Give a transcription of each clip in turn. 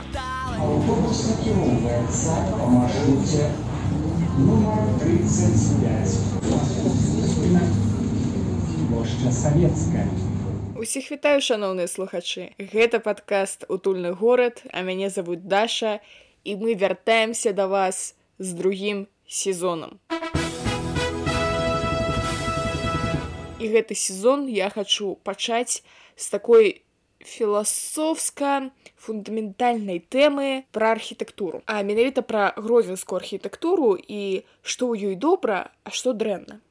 Автобус накіроўваецца па маршруце нумар 35. Плошча Савецкая. Усіх вітаю шаноўныя слухачы. Гэта падкаст утульны горад, а мяне завуць Даша і мы вяртаемся да вас з другім сезонам. І гэты сезон я хачу пачаць з такой філасофска фундаментальнай тэмы пра архітэктуру а менавіта пра гродзенскую архітэктуру і што ў ёй добра а што дрэнна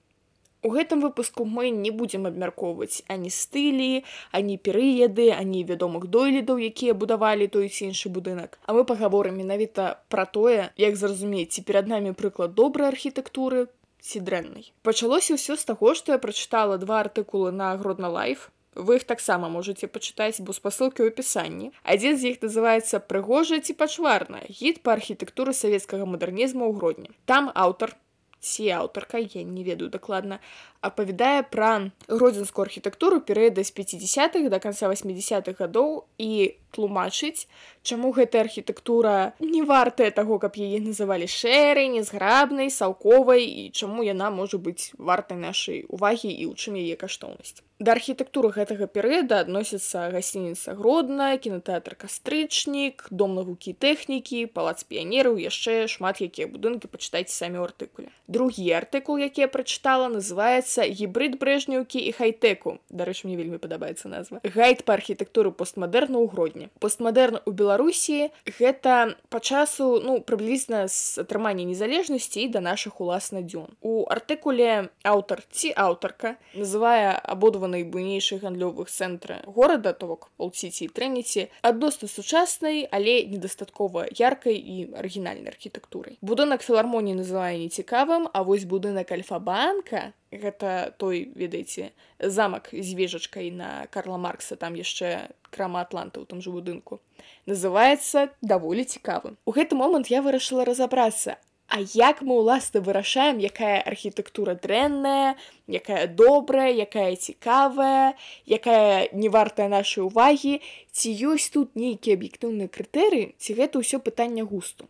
У гэтым выпуску мы не будзем абмяркоўваць ані стылі ані перыяды ані вядомых дойлідаў якія будавалі той ці іншы будынак. А мы пагаворым менавіта пра тое як зразумець ці перад намі прыклад добрай архітэктуры ці дрэннай. Пачалося ўсё з таго што я прачытала два артыкулы на агродна лайф вы іх таксама можете пачытаць бо спасылкі ў апісанні. Адзін з іх называется прыгожа ці пачварна гід па архітэктуры савецкага мадэрнізму ў гродні там аўтар ці аўтарка я не ведаю дакладна апавядае пра гродзенскую архітэктуру перыяда з 50-х до конца 80-х гадоў і тлумачыць чаму гэтая архітэктура не вартая таго каб яе называлі шэрай незграбнай салковай і чаму яна можа быць вартай нашай увагі і ў чым яе каштоўнасць да архітэктуры гэтага перыяда адносіцца гасцініца гродна кінотэатр кастрычнік дом навукі тэхнікі палац піянераў яшчэ шмат якія будынкі пачытайце самі ў артыкуле. Другі артыкул які я прачытала называется гібрид брэжнюўкі і хайтэку дарэчы мне вельмі падабаецца назва. Гайд па архітэктуры постмадэрна ў гродні. Постмадэрн у беларусі гэта па часу ну прыблізна з атрымання незалежнасці і да нашых уласна дзён. У артыкуле аўтар ці аўтарка называе абодва найбуйнейшых гандлёвых цэнтра горада то бок полціці трэніці адносна сучаснай але недастаткова яркай і арыгінальнай архітэктурай будынак філармоніі называе нецікавым а вось будынак альфа-банка гэта той ведаеце замак з вежачкай на карла маркса там яшчэ крама атланта ў том жа будынку называется даволі цікавым у гэты момант я вырашыла разабрацца А як мы ўласна вырашаем, якая архітэктура дрэнная, якая добрая, якая цікавая, якая не вартая нашай увагі, ці ёсць тут нейкія аб'ектыўныя крытэрыі, ці гэта ўсё пытанне густу.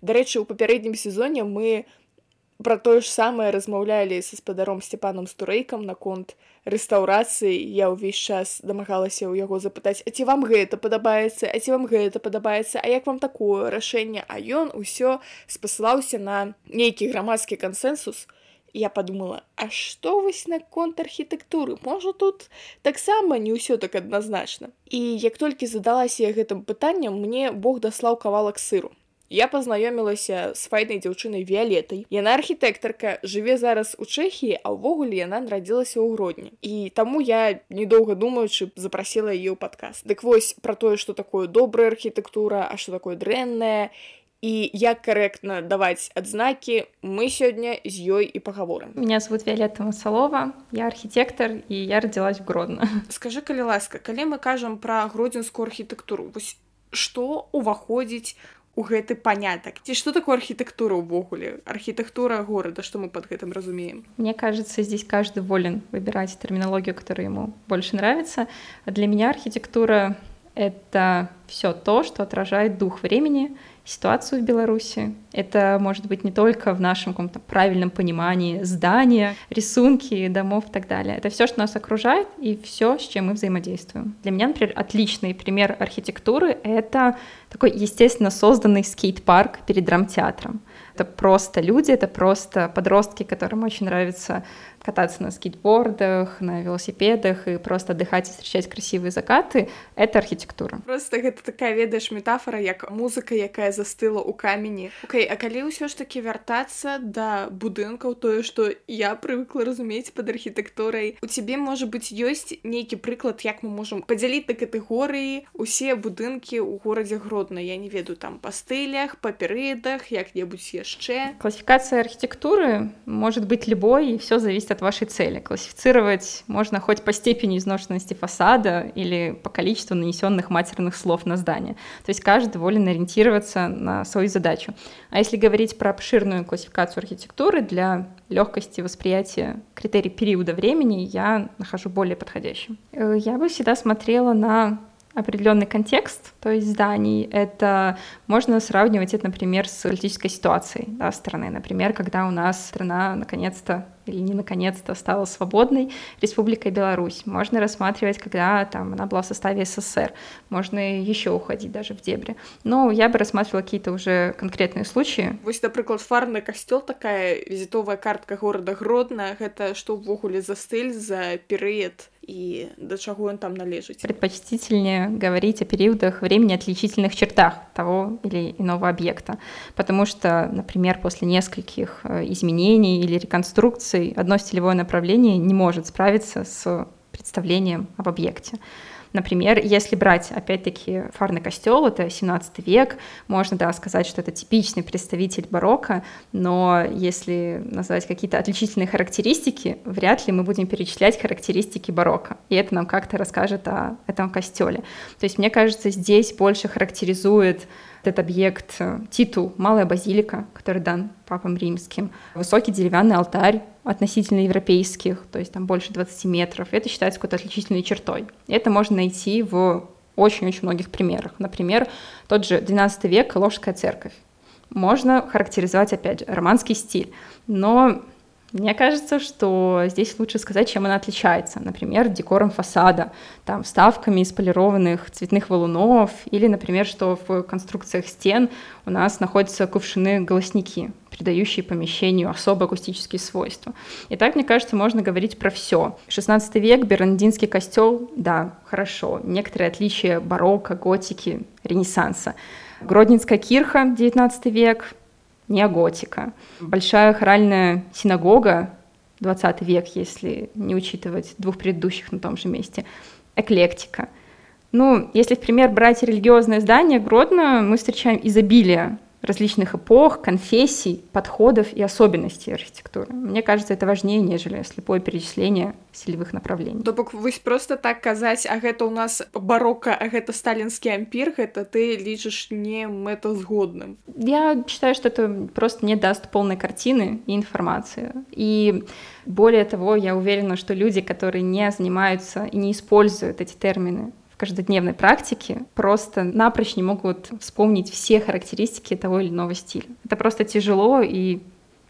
Дарэчы, у папярэднім сезоне мы пра тое ж самае размаўлялі са спадаром сцепанам стурэйкам наконт рэстаўрацыі. Я ўвесь час дамагалася ў яго запытаць а ці вам гэта падабаецца? А ці вам гэта падабаецца? А як вам такое рашэнне? А ён усё спасылаўся на нейкі грамадскі кансэнсус я подумала а што вось наконт архітэктуры? Можа тут таксама не ўсё так адназначна і як толькі задалася я гэтым пытанням мне бог даслаў кавалак сыру Я пазнаёмілася з файнай дзяўчынай віолетай. Яна архітэктарка жыве зараз у Чэхіі, а ўвогуле яна нарадзілася ў грудні. І таму я недоўга думаючы запрасіла яе ў падказ. Дык вось пра тое, што такое добрая архітэктура, а што такое дрэнная і як карэктна даваць адзнакі мы сёння з ёй і пагаворым меня зовут виолетта масалова я архітектор і я родилась в гродно скажи калі ласка калі мы кажам пра гродзенскую архітэктуру вось што уваходзіць у гэты панятак ці что такое архітэктура ўвогуле архітэктура горада что мы под гэтым разумеем мне кажется здесь каждый волен выбирать терминологию которая ему больше нравится а для меня архитектура это все то что отражает дух времени и и ситуацию в Беларуси. Это может быть не только в нашем каком-то правильном понимании здания, рисунки, домов и так далее. Это все, что нас окружает и все, с чем мы взаимодействуем. Для меня, например, отличный пример архитектуры — это такой естественно созданный скейт-парк перед драмтеатром. Это просто люди, это просто подростки, которым очень нравится кататься на скейтбордах, на велосипедах и просто отдыхать и встречать красивые закаты — это архитектура. Просто гэта такая, ведаеш, метафора, як музыка, якая застыла ў камені. Окей, а калі ўсё ж такі вяртацца да будынкаў, тое, што я прывыкла разумець пад архітэктурай, у цябе, можа быць, ёсць нейкі прыклад, як мы можам падзяліць на катэгорыі усе будынкі ў горадзе Гродна. Я не ведаю там па стылях, па перыядах, як-небудзь яшчэ. Классификация архитектуры может быть любой, и все зависит от вашей цели. Классифицировать можно хоть по степени изношенности фасада или по количеству нанесенных матерных слов на здание. То есть каждый волен ориентироваться на свою задачу. А если говорить про обширную классификацию архитектуры, для легкости восприятия критерий периода времени я нахожу более подходящим. Э, я бы всегда смотрела на определенный контекст, то есть зданий. Это можно сравнивать это, например, с политической ситуацией да, страны. Например, когда у нас страна наконец-то или не наконец-то стала свободной Республикой Беларусь. Можно рассматривать, когда там она была в составе СССР. Можно еще уходить даже в дебри. Но я бы рассматривала какие-то уже конкретные случаи. Вось, напрыклад, фарны касцёл такая візітовая картка горада Гродна, гэта што ўвогуле за стыль за перыяд И до чего он там належит. Предпочтительнее говорить о периодах времени отличительных чертах того или иного объекта, потому что, например, после нескольких э, изменений или реконструкций одно стилевое направление не может справиться с представлением об объекте. Например, если брать, опять-таки, фарный костел, это 17 век, можно, да, сказать, что это типичный представитель барокко, но если назвать какие-то отличительные характеристики, вряд ли мы будем перечислять характеристики барокко, и это нам как-то расскажет о этом костеле. То есть, мне кажется, здесь больше характеризует этот объект э, титул «Малая базилика», который дан папам римским, высокий деревянный алтарь относительно европейских, то есть там больше 20 метров. Это считается какой-то отличительной чертой. Это можно найти в очень-очень многих примерах. Например, тот же XII век Ложская церковь. Можно характеризовать, опять же, романский стиль, но мне кажется, что здесь лучше сказать, чем она отличается. Например, декором фасада, там, вставками из полированных цветных валунов, или, например, что в конструкциях стен у нас находятся кувшины-голосники, придающие помещению особо акустические свойства. И так, мне кажется, можно говорить про все. 16 век, Бернандинский костел, да, хорошо. Некоторые отличия барокко, готики, ренессанса. Гродненская кирха, 19 век, неоготика. Большая хоральная синагога, 20 век, если не учитывать двух предыдущих на том же месте, эклектика. Ну, если в пример брать религиозное здание Гродно, мы встречаем изобилие различных эпох, конфессий, подходов и особенностей архитектуры. Мне кажется, это важнее, нежели слепое перечисление стилевых направлений. То бок вось просто так казаць, а гэта у нас барокко, а гэта сталинский ампир, это ты лічыш не мэтазгодным. Я считаю, что это просто не даст полной картины и информации. И более того, я уверена, что люди, которые не занимаются и не используют эти термины в каждодневной практике просто напрочь не могут вспомнить все характеристики того или иного стиля. Это просто тяжело и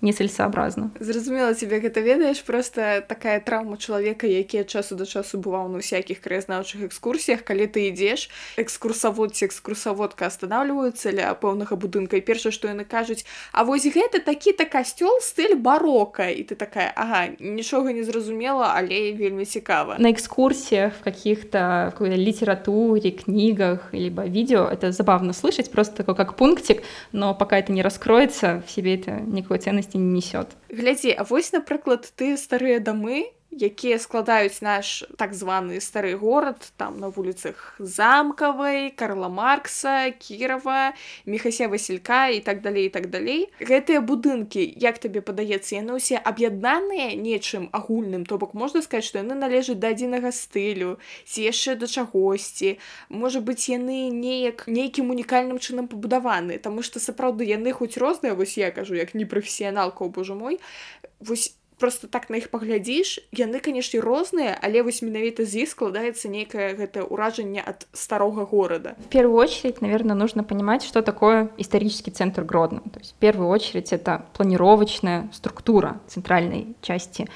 нецелесообразна зразумела тебе гэта ведаеш просто такая траўма чалавека які ад часу да часу бываў на всяких краязнаўчых экскурсіях калі ты ідзеш экскурсавод ці экскурсаводка останавливаются ля пэўнага будынка і першае што яны кажуць А вось гэта такі-то касцёл стыль барока і ты такая ага нічога не зразумела але вельмі цікава на экскурсиях в каких-то в литературе книгах либо видео это забавно слышать просто такой как пунктик но пока это не раскроется в себе это никакой ценности ценнасці не несет глядзі А вось напрыклад ты старыя дамы якія складаюць наш так званы стары горад там на вуліцах замкавай карла маркса кірова мехася василька і так далей так далей. Гэтыя будынкі як табе падаецца яны ўсе аб'яднаныя нечым агульным? То бок можна сказаць што яны належаць да адзінага стылю ці яшчэ да чагосьці? Можа быць яны неяк нейкім унікальным чынам пабудаваны Таму што сапраўды яны хоць розныя вось я кажу як непрафесіяналка Божа мой вось просто так на іх паглядзіш яны канешне розныя але вось менавіта з іх складаецца нейкае гэтае ўражанне ад старога горада в первую очередь наверное нужно понимать что такое исторический центр гродно то есть в первую очередь это планировочная структура центральной части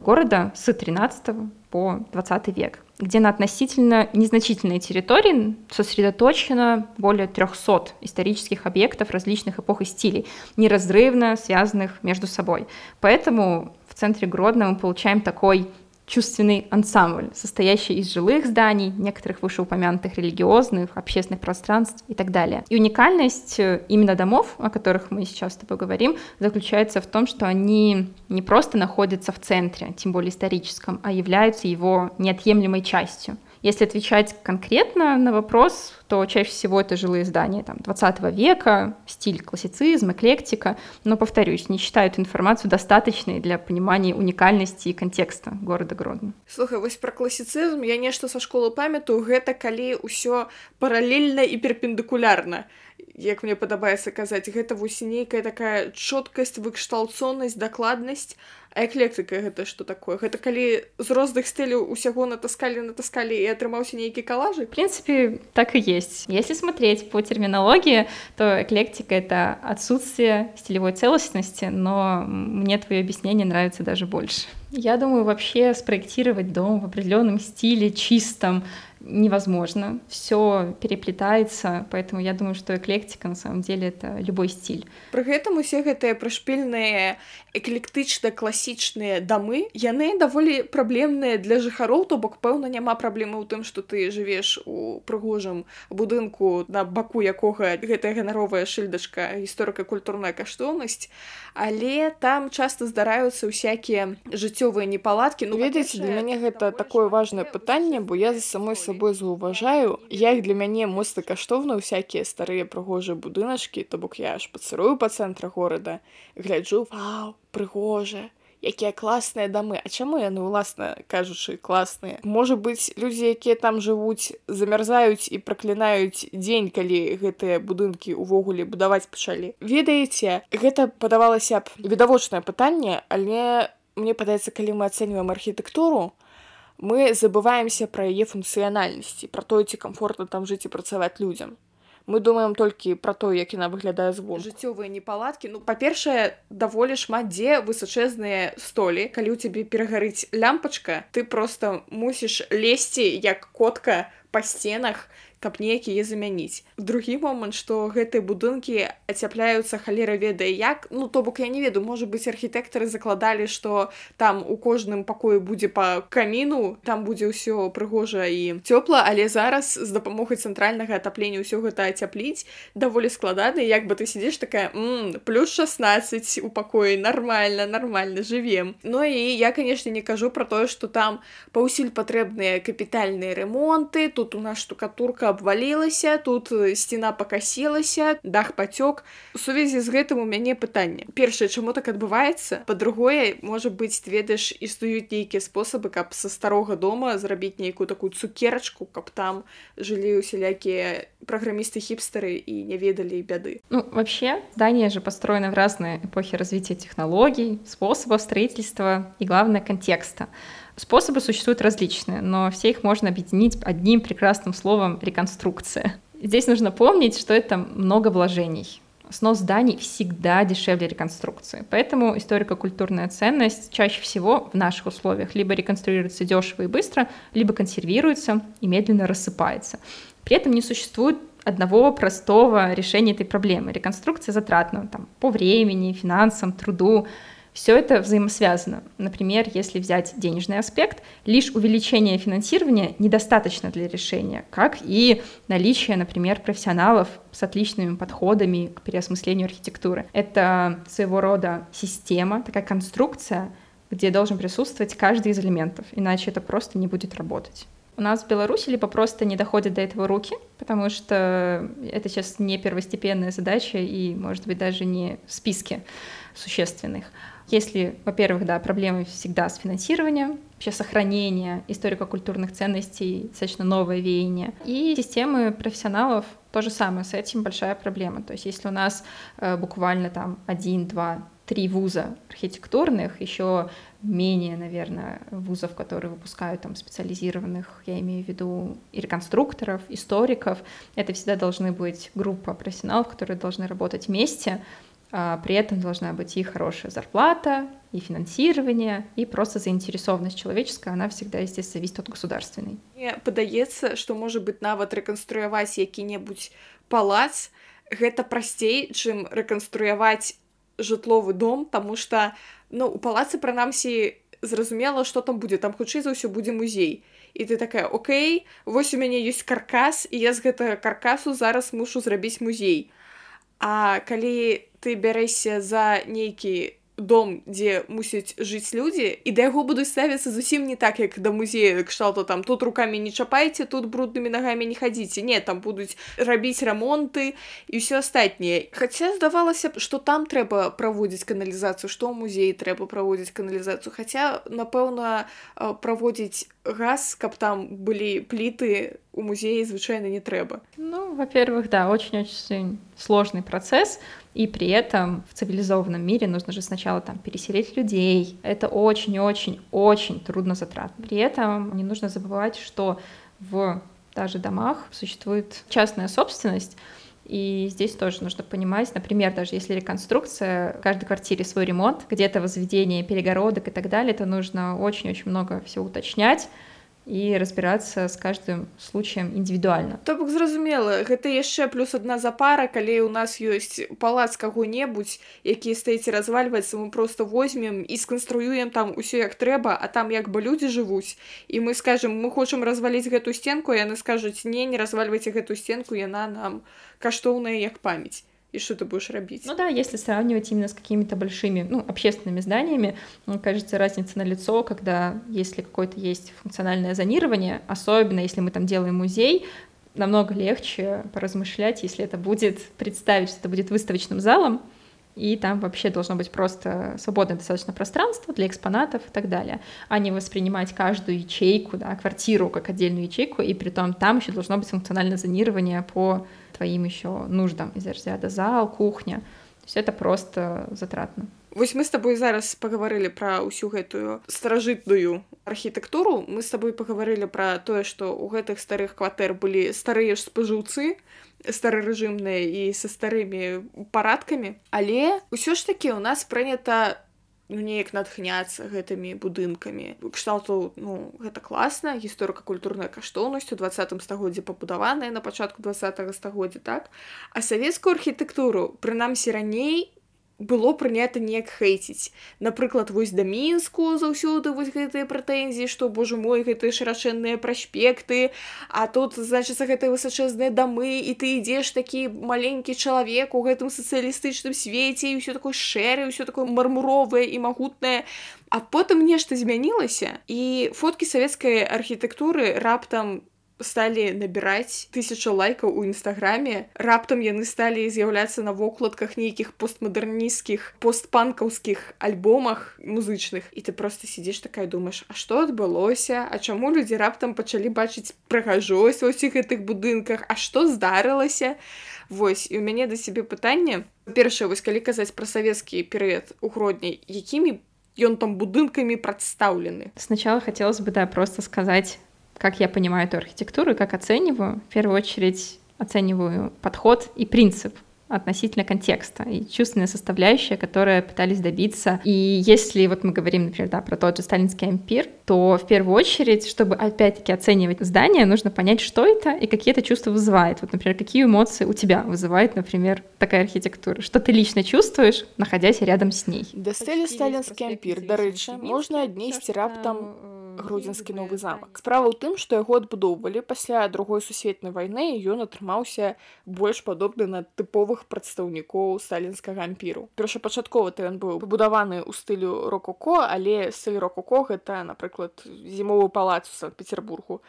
города с 13 по 20 век где на относительно незначительной территории сосредоточено более 300 исторических объектов различных эпох и стилей, неразрывно связанных между собой. Поэтому в центре Гродно мы получаем такой чувственный ансамбль, состоящий из жилых зданий, некоторых вышеупомянутых религиозных, общественных пространств и так далее. И уникальность э, именно домов, о которых мы сейчас с тобой говорим, заключается в том, что они не просто находятся в центре, тем более историческом, а являются его неотъемлемой частью. Если отвечать конкретно на вопрос, то чаще всего это жилые здания там, 20 века, стиль классицизм, эклектика, но, повторюсь, не считают информацию достаточной для понимания уникальности и контекста города Гродно. Слухай, вось про классицизм. Я нешта со школы памятаю, гэта калі ўсё параллельна і перпендыкулярна. Як мне падабаецца казаць гэта вось нейкая такая чоткасць выкшталцонасць дакладнасць А эклектыка гэта што такое гэта калі з розных стыляў усяго натаскалі натаскалі і атрымаўся нейкі калажы в принципе так и есть если смотреть по терминологии то эклектика это отсутствие стилевой целостности но мне твое объяснение нравится даже больше я думаю вообще спроектировать дом в определенном стиле чистом невозможно. Все переплетается, поэтому я думаю, что эклектика на самом деле это любой стиль. Пры гэтым усе гэтыя прышпільныя эклектычна класічныя дамы яны даволі праблемныя для жыхароў то бок пэўна няма праблемы ў тым што ты жывеш у прыгожым будынку на баку якога гэтая ганаровая шыльдачка гісторыка-культурная каштоўнасць але там часта здараюцца ўсякія жыццёвыя непаладкі ну ведаеце для мяне гэта такое важное пытанне бо я за самой сабой заўважаю як для мяне моцна каштоўна ўсякія старыя прыгожыя будыначкі то бок я аж пацырую па цэнтра горада гляджу вау прыгожа якія класныя дамы А чаму яны уласна кажучы класныя можа быць людзі якія там жывуць замярзаюць і праклінаюць дзень калі гэтыя будынкі ўвогуле будаваць пачалі ведаеце гэта падавалася б відавочнае пытанне але мне падаецца калі мы ацэньваем архітэктуру мы забываемся пра яе функцыянальнасці пра тое ці комфортна там жыць і працаваць людзям мы думаем толькі пра то як яна выглядае звон жыццёвыя непаладкі ну па-першае даволі шмат дзе высачэзныя столі калі ў цябе перагарыць лямпачка ты просто мусіш лезці як котка па сценах каб неяк яе замяніць другі момант што гэтыя будынкі ацяпляюцца халера ведае як ну то бок я не ведаю можа быць архітэктары закладалі што там у кожным пакоі будзе па каміну там будзе ўсё прыгожа і цёпла але зараз з дапамогай цэнтральнага атаплення ўсё гэта ацяпліць даволі складана як бы ты сидзеш такая плюс 16 у пакоі нормально нормально жывем Ну і я конечно не кажу про тое что там паўсюль патрэбныя капітальныя ремонты тут у нас штукатурка абвалілася тут сцена пакасілася дах пацёк у сувязі з гэтым у мяне пытанне першае чаму так адбываецца па-другое можа быць ведаеш існуюць нейкія спосабы каб са старога дома зрабіць нейкую такую цукерачку каб там жылі усялякія программисты хипстеры и не ведали беды. Ну, вообще, здания же построены в разные эпохи развития технологий, способов строительства и, главное, контекста. Способы существуют различные, но все их можно объединить одним прекрасным словом «реконструкция». Здесь нужно помнить, что это много вложений. Снос зданий всегда дешевле реконструкции. Поэтому историко-культурная ценность чаще всего в наших условиях либо реконструируется дешево и быстро, либо консервируется и медленно рассыпается. При этом не существует одного простого решения этой проблемы. Реконструкция затратна там, по времени, финансам, труду. Все это взаимосвязано. Например, если взять денежный аспект, лишь увеличение финансирования недостаточно для решения, как и наличие, например, профессионалов с отличными подходами к переосмыслению архитектуры. Это своего рода система, такая конструкция, где должен присутствовать каждый из элементов, иначе это просто не будет работать. У нас в Беларуси либо просто не доходят до этого руки, потому что это сейчас не первостепенная задача и, может быть, даже не в списке существенных. Если, во-первых, да, проблемы всегда с финансированием, вообще сохранение историко-культурных ценностей, достаточно новое веяние. И системы профессионалов то же самое, с этим большая проблема. То есть если у нас э, буквально там один, два, три вуза архитектурных, еще менее, наверное, вузов, которые выпускают там специализированных, я имею в виду и реконструкторов, историков. Это всегда должны быть группа профессионалов, которые должны работать вместе, при этом должна быть и хорошая зарплата, и финансирование, и просто заинтересованность человеческая, она всегда, естественно, зависит от государственной. Мне падаецца, што можа быць нават рэканструяваць які-небудзь палац, гэта прасцей, чым рэканструяваць жытловы дом, таму што ну, у палацы прынамсі зразумела, што там будзе, там хутчэй за ўсё будзе музей. І ты такая Окей, вось у мяне ёсць каркас, і я з гэтага каркасу зараз мушу зрабіць музей. А калі ты бярэшся за нейкі дом дзе мусяць жыць людзі і да яго будуць ставіцца зусім не так як да музея кшталту там тут руками не чапайце тут бруднымі нагамі не хадзіце. Не там будуць рабіць рамонты і ўсё астатняе. Хаця здавалася б што там трэба праводзіць каналізацыю што ў музеі трэба праводзіць каналізацыю. Хаця напэўна праводзіць газ каб там былі пліты у музеі звычайна не трэба ну во-первых да очень-очень сложный процесс и при этом в цивилизованном мире нужно же сначала там переселить людей это очень-очень-очень трудно затрат при этом не нужно забывать что в даже домах существует частная собственность и здесь тоже нужно понимать, например, даже если реконструкция, в каждой квартире свой ремонт, где-то возведение перегородок и так далее, это нужно очень-очень много всего уточнять, і разбірацца з каждым случаем індывідуальна то бок зразумела гэта яшчэ плюс одна запара калі у нас ёсць палац каго-небудзь які стаіце развальваецца мы просто возьмем і сканструюем там усё як трэба а там як бы людзі жывуць і мы скажем мы хочам разваліць гэту сценку яны скажуць не не развальвайце гэту сценку яна нам каштоўная як памяць и что ты будешь робить. Ну да, если сравнивать именно с какими-то большими, ну, общественными зданиями, мне кажется, разница на лицо, когда если какое-то есть функциональное зонирование, особенно если мы там делаем музей, намного легче поразмышлять, если это будет представить, что это будет выставочным залом, и там вообще должно быть просто свободное достаточно пространство для экспонатов и так далее, а не воспринимать каждую ячейку, да, квартиру как отдельную ячейку, и при том там еще должно быть функциональное зонирование по твоим еще нуждам из разряда зал, кухня. То есть это просто затратно. Вось мы с тобой зараз паговорылі пра ўсю гэтую старажытную архітэктуру мы с тобой паговорылі пра тое што ў гэтых старых кватэр былі старыя ж спажыўцы старарэжымныя і са старымі парадкамі але ўсё ж такі у нас прынята ну, неяк натхняцца гэтымі будынкамі. Кшталту ну гэта класна гісторыка-культурная каштоўнасць у двадцатым стагоддзе пабудаваная на пачатку два стагоддзя так? А савецкую архітэктуру прынамсі раней было прынята неяк хейціць напрыклад вось да мінску заўсёды вось гэтыя прэтэнзіі што божа мой гэтыя шырачэнныя праспекты а тут значыцца гэтыя высачэзныя дамы і ты ідзеш такі маленькі чалавек у гэтым сацыялістычным свеце і ўсё такое шэры ўсё такое мармуровае і магутнае а потым нешта змянілася і фоткі савецкай архітэктуры раптам сталі набіраць тысячу лайкаў у нстаграме раптам яны сталі з'яўляцца на вокладках нейкіх постмадэрнісцкіх постпанкаўскіх альбомах музычных і ты просто сидзіш такая думаешь А что адбылося А чаму людзі раптам пачалі бачыць прыгажосць ва ўсіх гэтых будынках А что здарылася Вось і у мяне да сябе пытанне першае вось калі казаць пра савецкі перыяд у гродняй якімі ён там будынкамі прадстаўлены сначала хотелось бы да просто сказать как я понимаю эту архитектуру и как оцениваю, в первую очередь оцениваю подход и принцип относительно контекста и чувственная составляющая, которая пытались добиться. И если вот мы говорим, например, да, про тот же сталинский ампир, то в первую очередь, чтобы опять-таки оценивать здание, нужно понять, что это и какие это чувства вызывает. Вот, например, какие эмоции у тебя вызывает, например, такая архитектура. Что ты лично чувствуешь, находясь рядом с ней. До стелі сталінскі ампір, дарэчы, можна аднесці раптам гродзенскі новы замак справа ў тым што яго адбудоўвалі пасля другой сусветнай вайны ён атрымаўся больш падобны на тыповых прадстаўнікоў сталінскага ампіру першапачаткова то ён быў пабудаваны ў стылю рококо але стыль рококо гэта напрыклад зімовы палац у санкт-петербургу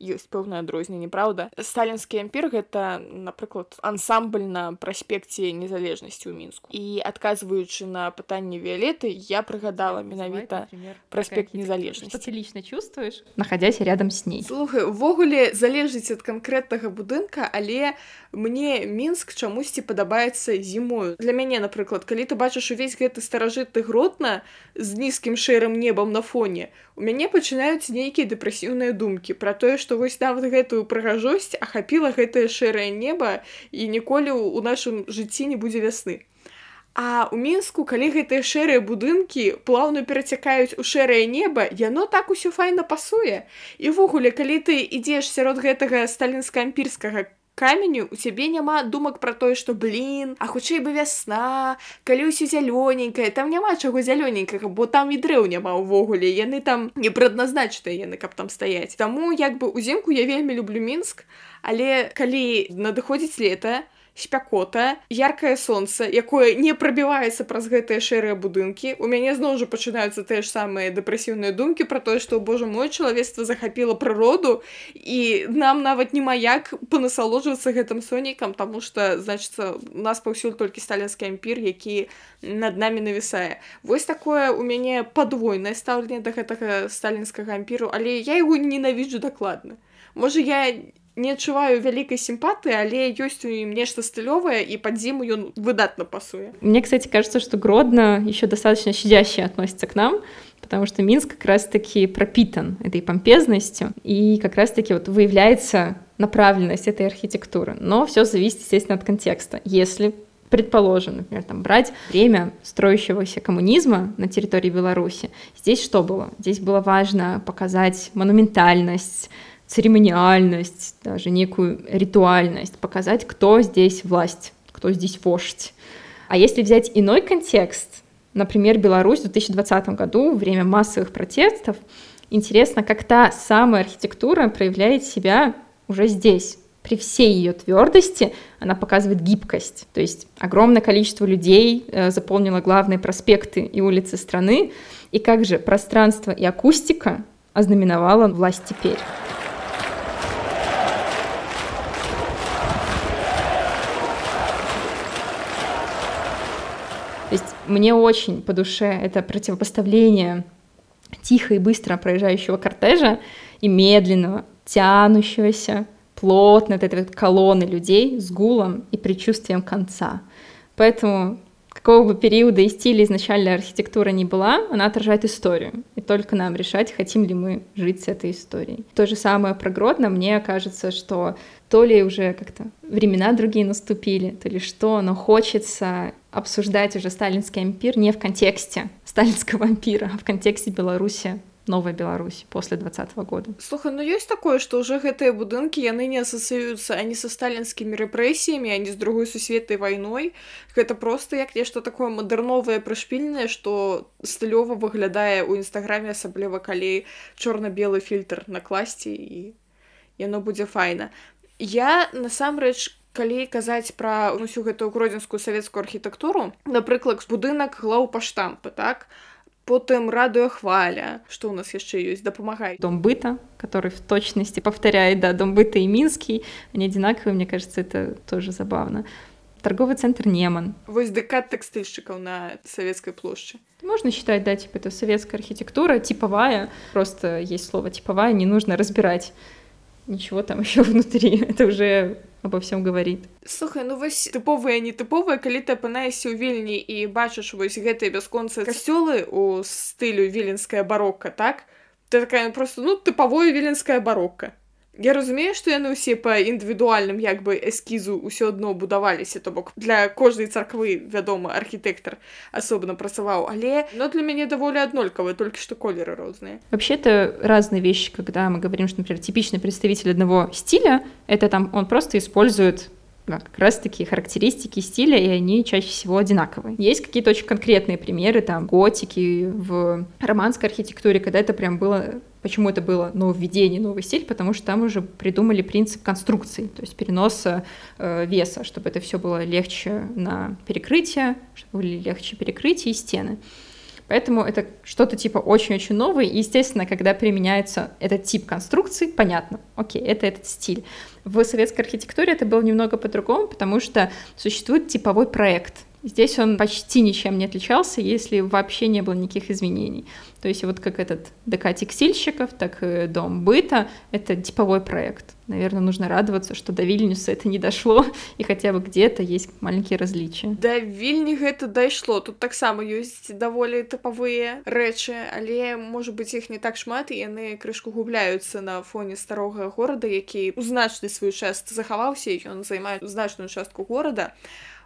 ёсць пэўнае адрозненне праўда сталінскі ампір гэта напрыклад ансамбль на праспекце незалежнасці ў мінску. І адказваючы на пытанне віолеты я прыгадала менавіта праспект незалежнасці. Ты лично чувствуешь? Находясь рядом с ней. Слухай увогуле залежыць ад канкрэтнага будынка але мне мінск чамусьці падабаецца зімою. Для мяне напрыклад калі ты бачыш увесь гэты старажытты гротна з нізкім шэрым небам на фоне у мяне пачынаюць нейкія дэпрэсіўныя думкі пра тое што што вось нават гэтую прыгажосць ахапіла гэтае шэрае неба і ніколі ў нашым жыцці не будзе вясны. А ў мінску калі гэтыя шэрыя будынкі плаўна перацякаюць у шэрае неба яно так усё файна пасуе і ўвогуле калі ты ідзеш сярод гэтага сталінска-ампірскага каменю у цябе няма думак пра тое што блин а хутчэй бы вясна калі ўсё зялёненькае там няма чаго зялёненькага бо там і дрэў няма ўвогуле яны там не прадназначныя яны каб там стаяць таму як бы узімку я вельмі люблю мінск але калі надыходзіць лета спякота яркае солнце якое не прабіваецца праз гэтыя шэрыя будынкі у мяне зноў жа пачынаюцца тыя ж самыя дэпрэсіўныя думкі про тое што божа мой чалавецтва захапіла прыроду і нам нават няма як панасалоджвацца гэтым сонейкам тому что значится у нас паўсюль толькі сталінскі ампір які над намі навісае вось такое у мяне падвойнае стаўленне да гэтага сталінскага ампіру але я его ненавіджу дакладна можа я не не адчуваю вялікай сімпатыі але ёсць у ім нешта стылёвае и под зиму ён выдатно пасуе мне кстати кажется что гродно еще достаточно щадяще относится к нам потому что минск как раз таки пропитан этой помпезностью и как раз таки вот выявляется направленность этой архитектуры но все зависит естественно от контекста если предположим, например, там, брать время строящегося коммунизма на территории Беларуси, здесь что было? Здесь было важно показать монументальность, церемониальность, даже некую ритуальность, показать, кто здесь власть, кто здесь вождь. А если взять иной контекст, например, Беларусь в 2020 году, время массовых протестов, интересно, как та самая архитектура проявляет себя уже здесь. При всей ее твердости она показывает гибкость. То есть огромное количество людей э, заполнило главные проспекты и улицы страны. И как же пространство и акустика ознаменовала власть теперь. То есть мне очень по душе это противопоставление тихо и быстро проезжающего кортежа и медленного, тянущегося, плотно от этой колонны людей с гулом и предчувствием конца. Поэтому какого бы периода и стиля изначальная архитектура не была, она отражает историю. И только нам решать, хотим ли мы жить с этой историей. То же самое про Гродно. Мне кажется, что то ли уже как-то времена другие наступили, то ли что, но хочется обсуждать уже сталинский ампир не в контексте сталинского ампира, а в контексте Беларуси новая Беларусь после двадцатого года слухай ну ёсць такое что уже гэтыя будынкі яны не асацыюцца они со сталінскімі рэпрэсіямі они з другой сусветнай вайной гэта просто як нешта такое мадэрновае прышпільнае что стылёва выглядае у нстаграме асабліва калі чорна-белы фільтр накласці і яно будзе файна я насамрэч калі казаць пра усю гэтую гродзенскую савецкую архітэктуру напрыклад будынак глаў па штампы так потым радыёхваля что у нас яшчэ ёсць дапамагай дом быта который в точности повторяет да дом быта и минский они одинаковые мне кажется это тоже забавно торговый центр неман вось декат тэкстыльшчыкаў на савецкай плошчы можно считать да типа это советская архитектура типовая просто есть слово типовая не нужно разбирать ничего там еще внутри. Это уже обо всем говорит. Слухай, ну вось тыповыя нетыповыя, калі ты апынаешся ў вільні і бачыш вось гэтыя бясконцы касцёлы у стылю віленская барокка, так? Ты такая просто ну тыповое віленская барокка. Я разумею што яны ўсе па індывідуальным як бы эскізу ўсё адно будаваліся то бок для кожнай царквы вядома архітэктар асобна працаваў але но для мяне даволі аднолькавыя толькі што колеры розныя вообще это разные вещи когда мы говорим что например типичный представитель одного стиля это там он просто использует да, как раз таки характеристики стиля, и они чаще всего одинаковые. Есть какие-то очень конкретные примеры, там, готики в романской архитектуре, когда это прям было Почему это было нововведение, новый стиль? Потому что там уже придумали принцип конструкции, то есть переноса э, веса, чтобы это все было легче на перекрытие, чтобы были легче перекрытие и стены. Поэтому это что-то типа очень-очень новое. И, естественно, когда применяется этот тип конструкции, понятно, окей, это этот стиль. В советской архитектуре это было немного по-другому, потому что существует типовой проект. Здесь он почти ничем не отличался, если вообще не было никаких изменений. То есть вот как этот ДК текстильщиков, так и дом быта — это типовой проект. Наверное, нужно радоваться, что до Вильнюса это не дошло, и хотя бы где-то есть маленькие различия. Да Вильни это дошло. Тут так само есть довольно типовые рэчы, але, может быть, их не так шмат, и они крышку губляются на фоне старого города, які у значный свой част захаваўся, і он займает значную частку города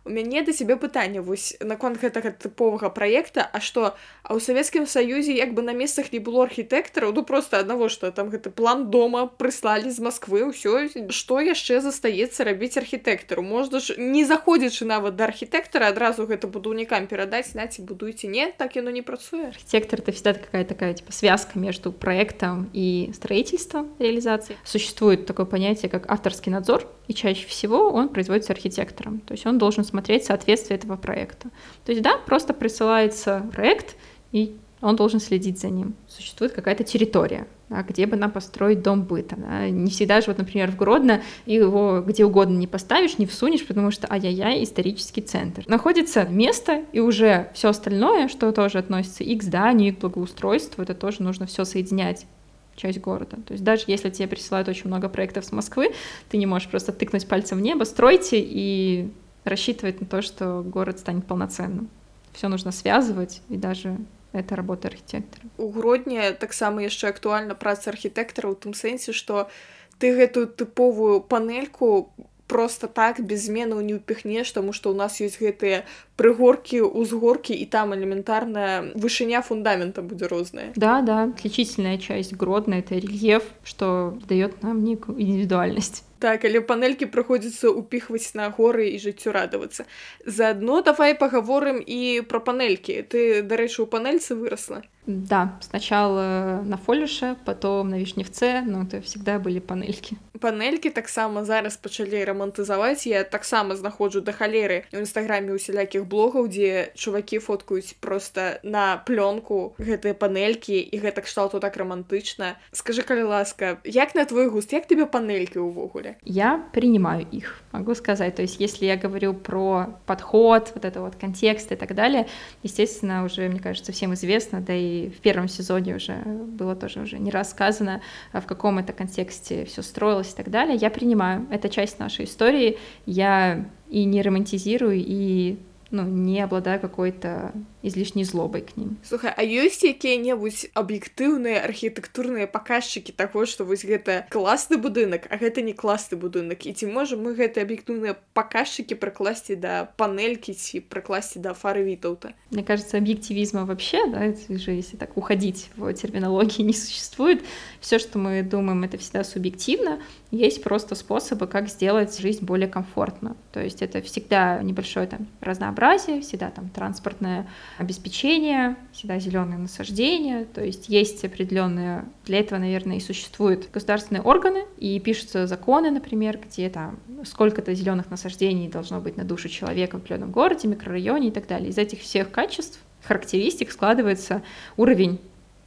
у мяне да цябе пытанне вось наконт гэтага тыповага праекта а што а ў савецкім саюзе як бы на месцах не было архітэктараў ну просто аднаго што там гэты план дома прыслалі з москвы ўсё што яшчэ застаецца рабіць архітэктару можна ж не заходзячы нават да архітэктара адразу гэта будаўнікам перадаць наці будуйце не так яно не працуе архитектор это всегда такая такая типа связка между проектом и строительством реализации существует такое понятие как авторский надзор и чаще всего он производится архитектором. То есть он должен смотреть соответствие этого проекта. То есть, да, просто присылается проект, и он должен следить за ним. Существует какая-то территория, да, где бы нам построить дом быта. Да. Не всегда же, вот, например, в Гродно его где угодно не поставишь, не всунешь, потому что ай-яй-яй, исторический центр. Находится место, и уже все остальное, что тоже относится и к зданию, и к благоустройству, это тоже нужно все соединять часть города. То есть даже если тебе присылают очень много проектов с Москвы, ты не можешь просто тыкнуть пальцем в небо, стройте и рассчитывать на то, что город станет полноценным. Все нужно связывать, и даже это работа архітэктара у грудні таксама яшчэ актуальна праца архітэктара ў тым сэнсе што ты гэтую тыповую панельку просто так без зменаў не ўпіхнеш таму што ў нас ёсць гэтыя прыгоркі узгоркі і там элементарная вышыня фундамента будзе розная да да отличительная часть гродна это рельеф что дает нам некую индивидуальность так але панелькі прыходзіцца ўпіхваць на горы і жыццю радавацца заадно давай пагаворым і пра панелькі ты дарэчы у панельцы выросла Да, сначала на фолише, потом на вишневце, но это всегда были панельки. Панелькі таксама зараз пачалі рамантызаваць. Я таксама знаходжу да халеры ў нстаграме усялякіх блогаў, дзе чувакі фоткаюць просто на плёнку гэтыя панелькі і гэта кшталту так романтычна. Скажи, калі ласка, як на твой густ, як тебе панелькі ўвогуле? Я принимаю их, могу сказать. То есть, если я говорю про подход, вот это вот контекст и так далее, естественно, уже, мне кажется, всем известно, да и в первом сезоне уже было тоже уже не рассказано, а в каком это контексте все строилось и так далее. Я принимаю, это часть нашей истории, я и не романтизирую, и ну, не обладаю какой-то излишней злобай к ним слухай а ёсць якія-небудзь аб'ектыўныя архітэктурныя паказчыкі таго што вось гэта класны будынак а гэта не класны будынак і ці можам мы гэты аб'ектыўныя паказчыкі прыкласці да панелькі ці прыкласці да фары вітаўта мне кажется объективизма вообще да же если так уходить в терминологии не существует все что мы думаем это всегда субъективно есть просто способы как сделать жизнь более комфортно то есть это всегда небольшое там разнообразие всегда там транспортное обеспечение, всегда зеленые насаждения, то есть есть определенные, для этого, наверное, и существуют государственные органы, и пишутся законы, например, где там сколько-то зеленых насаждений должно быть на душу человека в определенном городе, микрорайоне и так далее. Из этих всех качеств, характеристик складывается уровень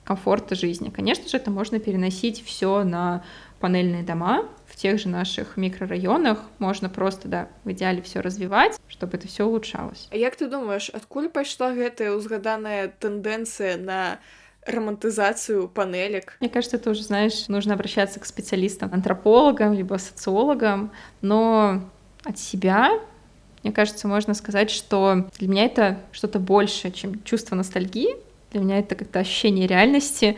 комфорта жизни. Конечно же, это можно переносить все на панельные дома, тех же наших микрорайонах можно просто да в идеале все развивать чтобы это все улучшалось А як ты думаешь адкуль пайшла гэтая узгаданая тенденция на романтизацию панелек. Мне кажется, это уже, знаешь, нужно обращаться к специалистам, антропологам, либо социологам, но от себя, мне кажется, можно сказать, что для меня это что-то больше, чем чувство ностальгии. Для меня это как-то ощущение реальности,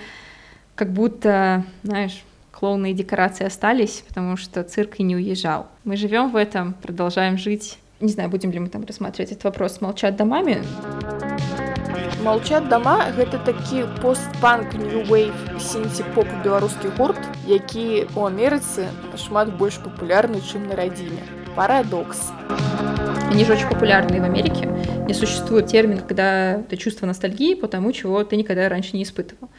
как будто, знаешь, клоуны и декорации остались, потому что цирк и не уезжал. Мы живем в этом, продолжаем жить. Не знаю, будем ли мы там рассматривать этот вопрос «Молчат домами». Молчат дома гэта такі постпанк new wave сінці-поп беларускі гурт, які у Амерыцы шмат больш папулярны, чым на радзіме. Парадокс. Они же очень популярны в Америке. Не существует термин, когда ты чувство ностальгии по тому, чего ты никогда раньше не испытывал.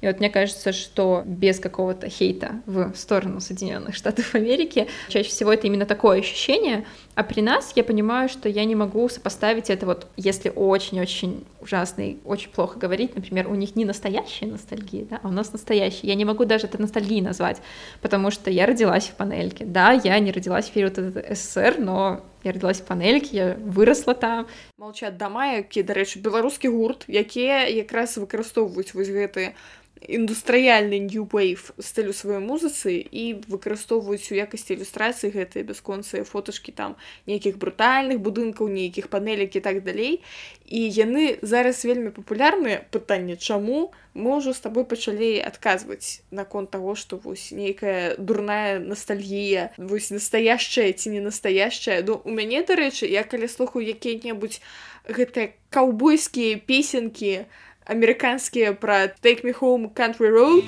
И вот мне кажется, что без какого-то хейта в сторону Соединенных Штатов Америки, чаще всего это именно такое ощущение. А при нас я понимаю, что я не могу сопоставить это вот, если очень-очень ужасно и очень плохо говорить, например, у них не настоящая ностальгия, да, а у нас настоящая. Я не могу даже это ностальгией назвать, потому что я родилась в панельке. Да, я не родилась в период СССР, но я родилась в панельке, я выросла там. Молчат дома, які, до речі, беларускі гурт, якія якраз выкарыстоўваюць вось гэтыя індустрыяльны new wave стылю сваёй музыцы і выкарыстоўваюць у якасці ілюстрацыі гэтыя бясконцыя фоташкі там нейкіх брутальных будынкаў нейкіх панелек і так далей. І яны зараз вельмі папулярныя пытанне чаму мы ўжо з табой пачалі адказваць наконт таго што вось нейкая дурная ностальгія вось настоящая ці не настоящая. Ну у мяне дарэчы я калі слухаю якія-небудзь гэтыя каўбойскія песенкі на амерыканскія пра take me home country road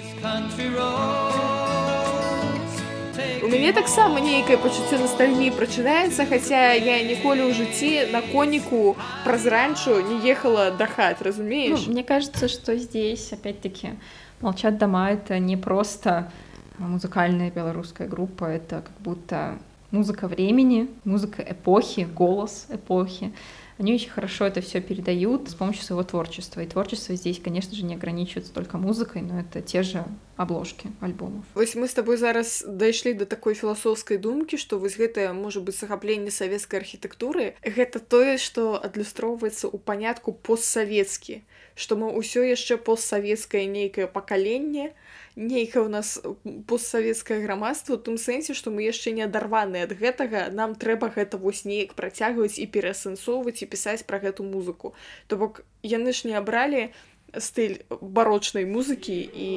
у мяне таксама нейкае пачуццё ностальгіі прачынаецца хаця я ніколі ў жыцці на коніку праз ранчу не ехала да хат разумееш ну, мне кажется что здесь опять-таки молчат дома это не просто музыкальная беларуская группа это как будто музыка времени, музыка эпохи, голос эпохи. Они очень хорошо это все передают с помощью своего творчества. И творчество здесь, конечно же, не ограничивается только музыкой, но это те же обложки альбомов. Вось мы с тобой зараз дайшлі до такой філасофскай думкі што вось гэтае можа быць захапленне савецкай архітэктуры гэта тое што адлюстроўваецца ў панятку постсавецкі Што мы ўсё яшчэ постсавецкае нейкае пакаленне нейкае ў нас постсавецкае грамадства у тым сэнсе што мы яшчэ не адарваныя ад гэтага нам трэба гэта вось неяк працягваць і пераасэнсоўваць і пісаць пра гэту музыку. То бок яны ж не абралі стыль барочнай музыкі і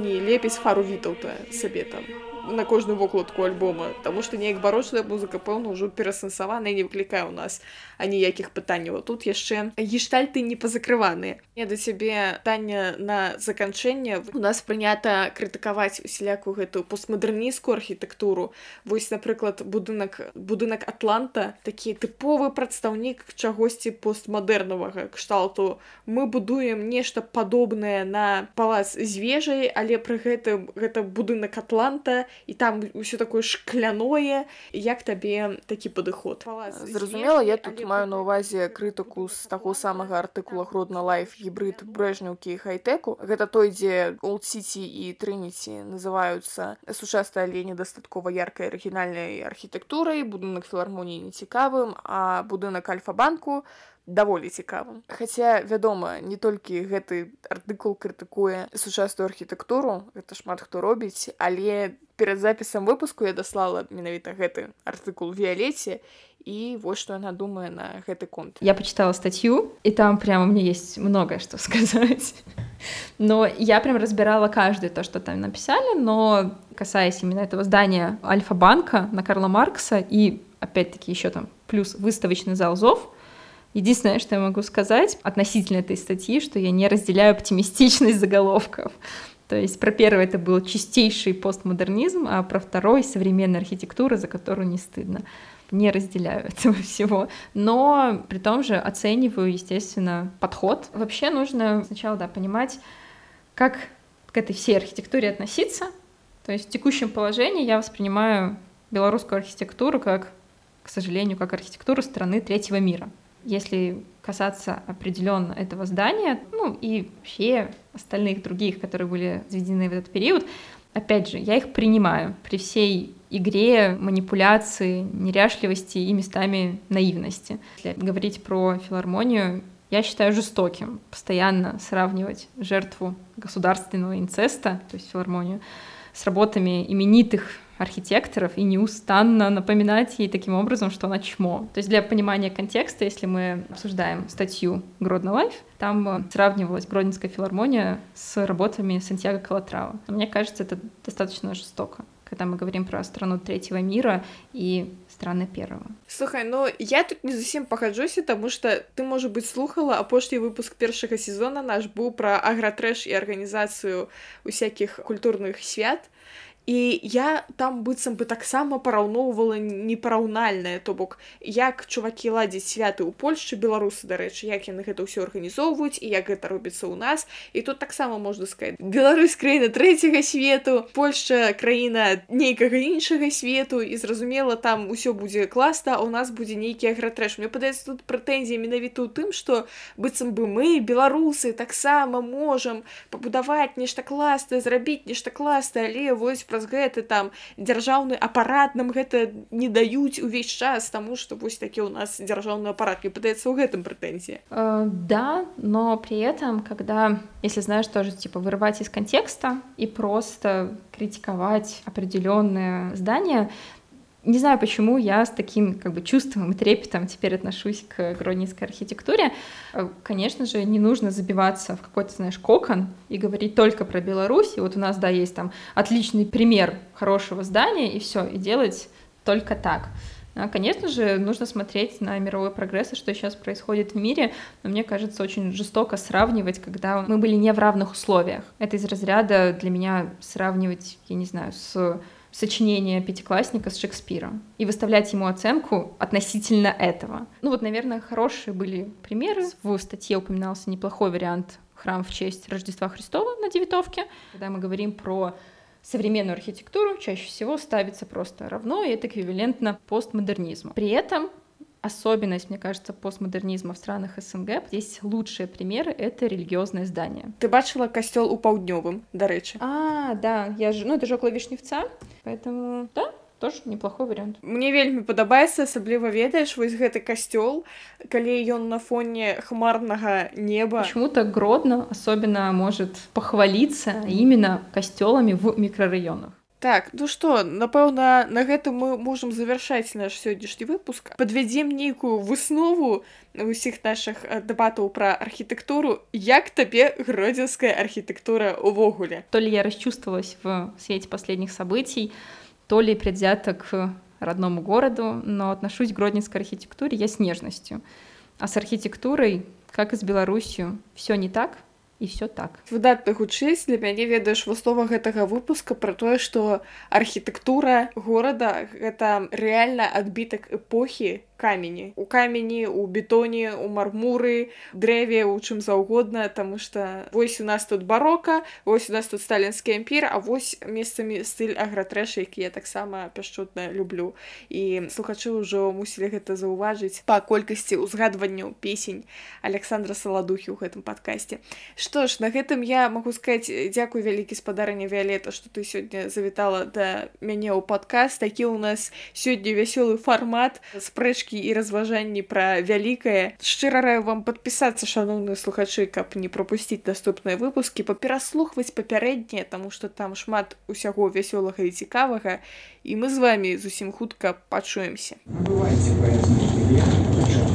не лепіць фару вітаўта сабе там на кожную вокладку альбома Таму што неяк барочная музыка пэўна ўжо перасэнсаваная не выклікае ў нас аніякіх пытанняў тут яшчэ гештальты не пазакрываныя я да цябе пытання на заканчэнне у нас прынята крытыкаваць усялякую гэтую постмадэрнісцкую архітэктуру вось напрыклад будынак будынак атланта такі тыповы прадстаўнік чагосьці постмадэрнавага кшталту. Мы будуем нешта падобнае на палац з вежай але пры гэтым гэта будынак атланта і там ўсё такое шкляное. Як табе такі падыход зразумела я тут маю на увазе крытыку з таго самага артыкула гродна лайф гібрид брэжнюўкі хайтэку гэта той дзе олдсіці і трыніці называюцца сучасная але недастаткова яркай арыгінальнай архітэктурай будынак філармоніі нецікавым а будынак альфа-банку даволі цікавым хаця вядома не толькі гэты артыкул крытыкуе сучасную архітэктуру гэта шмат хто робіць але перад запісам выпуску я даслала менавіта гэты артыкул віолетце і вось што яна думае на гэты конт я почитала статью и там прямо мне есть многое что сказать но я прям разбирала каждое то что там написали но касаясь именно этого здания альфа-банка на карла маркса и опять-таки еще там плюс выставочный зал зов Единственное, что я могу сказать относительно этой статьи, что я не разделяю оптимистичность заголовков. То есть про первый это был чистейший постмодернизм, а про второй — современная архитектура, за которую не стыдно. Не разделяю этого всего, но при том же оцениваю, естественно, подход. Вообще нужно сначала да, понимать, как к этой всей архитектуре относиться. То есть в текущем положении я воспринимаю белорусскую архитектуру как, к сожалению, как архитектуру страны третьего мира если касаться определенно этого здания, ну и вообще остальных других, которые были заведены в этот период, опять же, я их принимаю при всей игре, манипуляции, неряшливости и местами наивности. Если говорить про филармонию, я считаю жестоким постоянно сравнивать жертву государственного инцеста, то есть филармонию, с работами именитых архитекторов и неустанно напоминать ей таким образом, что она чмо. То есть для понимания контекста, если мы обсуждаем статью Гродно Лайф, там э, сравнивалась Гродненская филармония с работами Сантьяго Калатрава. Мне кажется, это достаточно жестоко когда мы говорим про страну третьего мира и страны первого. Слухай, ну я тут не зусім пагаджуся, таму што ты можа быць слухала апошні выпуск першага сезона наш быў пра агратрэш і арганізацыю усякіх культурных свят і я там быццам бы таксама параўноўвала непараўнальнае то бок як чувакі ладзяць святы ў польшчы беларусы дарэчы як яны гэта ўсё арганізоўваюць і як гэта робіцца ў нас і тут таксама можна сказать Беларусь краіна трэцяга свету Польшча краіна нейкага іншага свету і зразумела там усё будзе класна у нас будзе нейкі агратрэш мне падаецца тут прэтэнзія менавіта ў тым што быццам бы мы беларусы таксама можам пабудаваць нешта класнае зрабіць нешта класнае але вось про праз гэты там дзяржаўны апарат нам гэта не даюць увесь час таму что вось такі у нас дзяржаўны аппарат не падаецца ў гэтым прэтэнзія э, да но при этом когда если знаешь тоже типа вырывать из контекста и просто критиковать определенное здание не знаю, почему я с таким как бы чувством и трепетом теперь отношусь к гродненской архитектуре. Э, конечно же, не нужно забиваться в какой-то, знаешь, кокон и говорить только про Беларусь. И вот у нас, да, есть там отличный пример хорошего здания, и все, и делать только так. А, конечно же, нужно смотреть на мировой прогресс и что сейчас происходит в мире, но мне кажется очень жестоко сравнивать, когда мы были не в равных условиях. Это из разряда для меня сравнивать, я не знаю, с сочинение пятиклассника с Шекспиром и выставлять ему оценку относительно этого. Ну вот, наверное, хорошие были примеры. В статье упоминался неплохой вариант храм в честь Рождества Христова на Девятовке, когда мы говорим про современную архитектуру чаще всего ставится просто равно, и это эквивалентно постмодернизму. При этом особенность, мне кажется, постмодернизма в странах СНГ. Здесь лучшие примеры — это религиозные здания. Ты бачила костел у паўднёвым, дарэчы. А, да, я ж... ну это же около Вишневца, поэтому, да, тоже неплохой вариант. Мне вельмі падабаецца асабліва ведаеш вось гэты касцёл калі ён на фоне хмарнага неба почему-то Гродно особенно может похвалиться именно костелами в микрорайонах Так, ну што, напэўна, на гэтым мы можам завяршаць наш сённяшні выпуск. Падвядзем нейкую выснову ўсіх нашых дэбатаў пра архітэктуру. Як табе гродзенская архітэктура ўвогуле? То ли я расчувствовалась в свете последних событий, то ли предвзято к родному городу, но отношусь к гродненской архитектуре я с нежностью. А с архитектурой, как и с Беларусью, все не так, і все так выдатна гучыць для мяне ведаеш выслова гэтага выпуска про тое что архітэктура горада гэта реально адбітак эпохі камені у камені у бетоне у мармуры дрэве у чым заўгодна тому что вось у нас тут барока вось у нас тут сталінскі ампір а вось месцамі стыль агратрэша які я таксама пяшчотна люблю і слухачы ўжо мусілі гэта заўважыць па колькасці ўзгадванняў песень александра саладухі ў гэтым падкасці што ж на гэтым я магу сказать дзякуй вялікі спадарня віолета что ты сёння завітала да мяне ў падкаст такі у нас сёння вясёлы фармат спрэчкі спрэчкі і разважанні пра вялікае шчыра раю вам падпісацца шаноўныя слухачы каб не пропусціць наступныя выпускі папераслухваць папярэднія таму што там шмат усяго вясёлага і цікавага і мы з вами зусім хутка пачуемся бывайце поэтому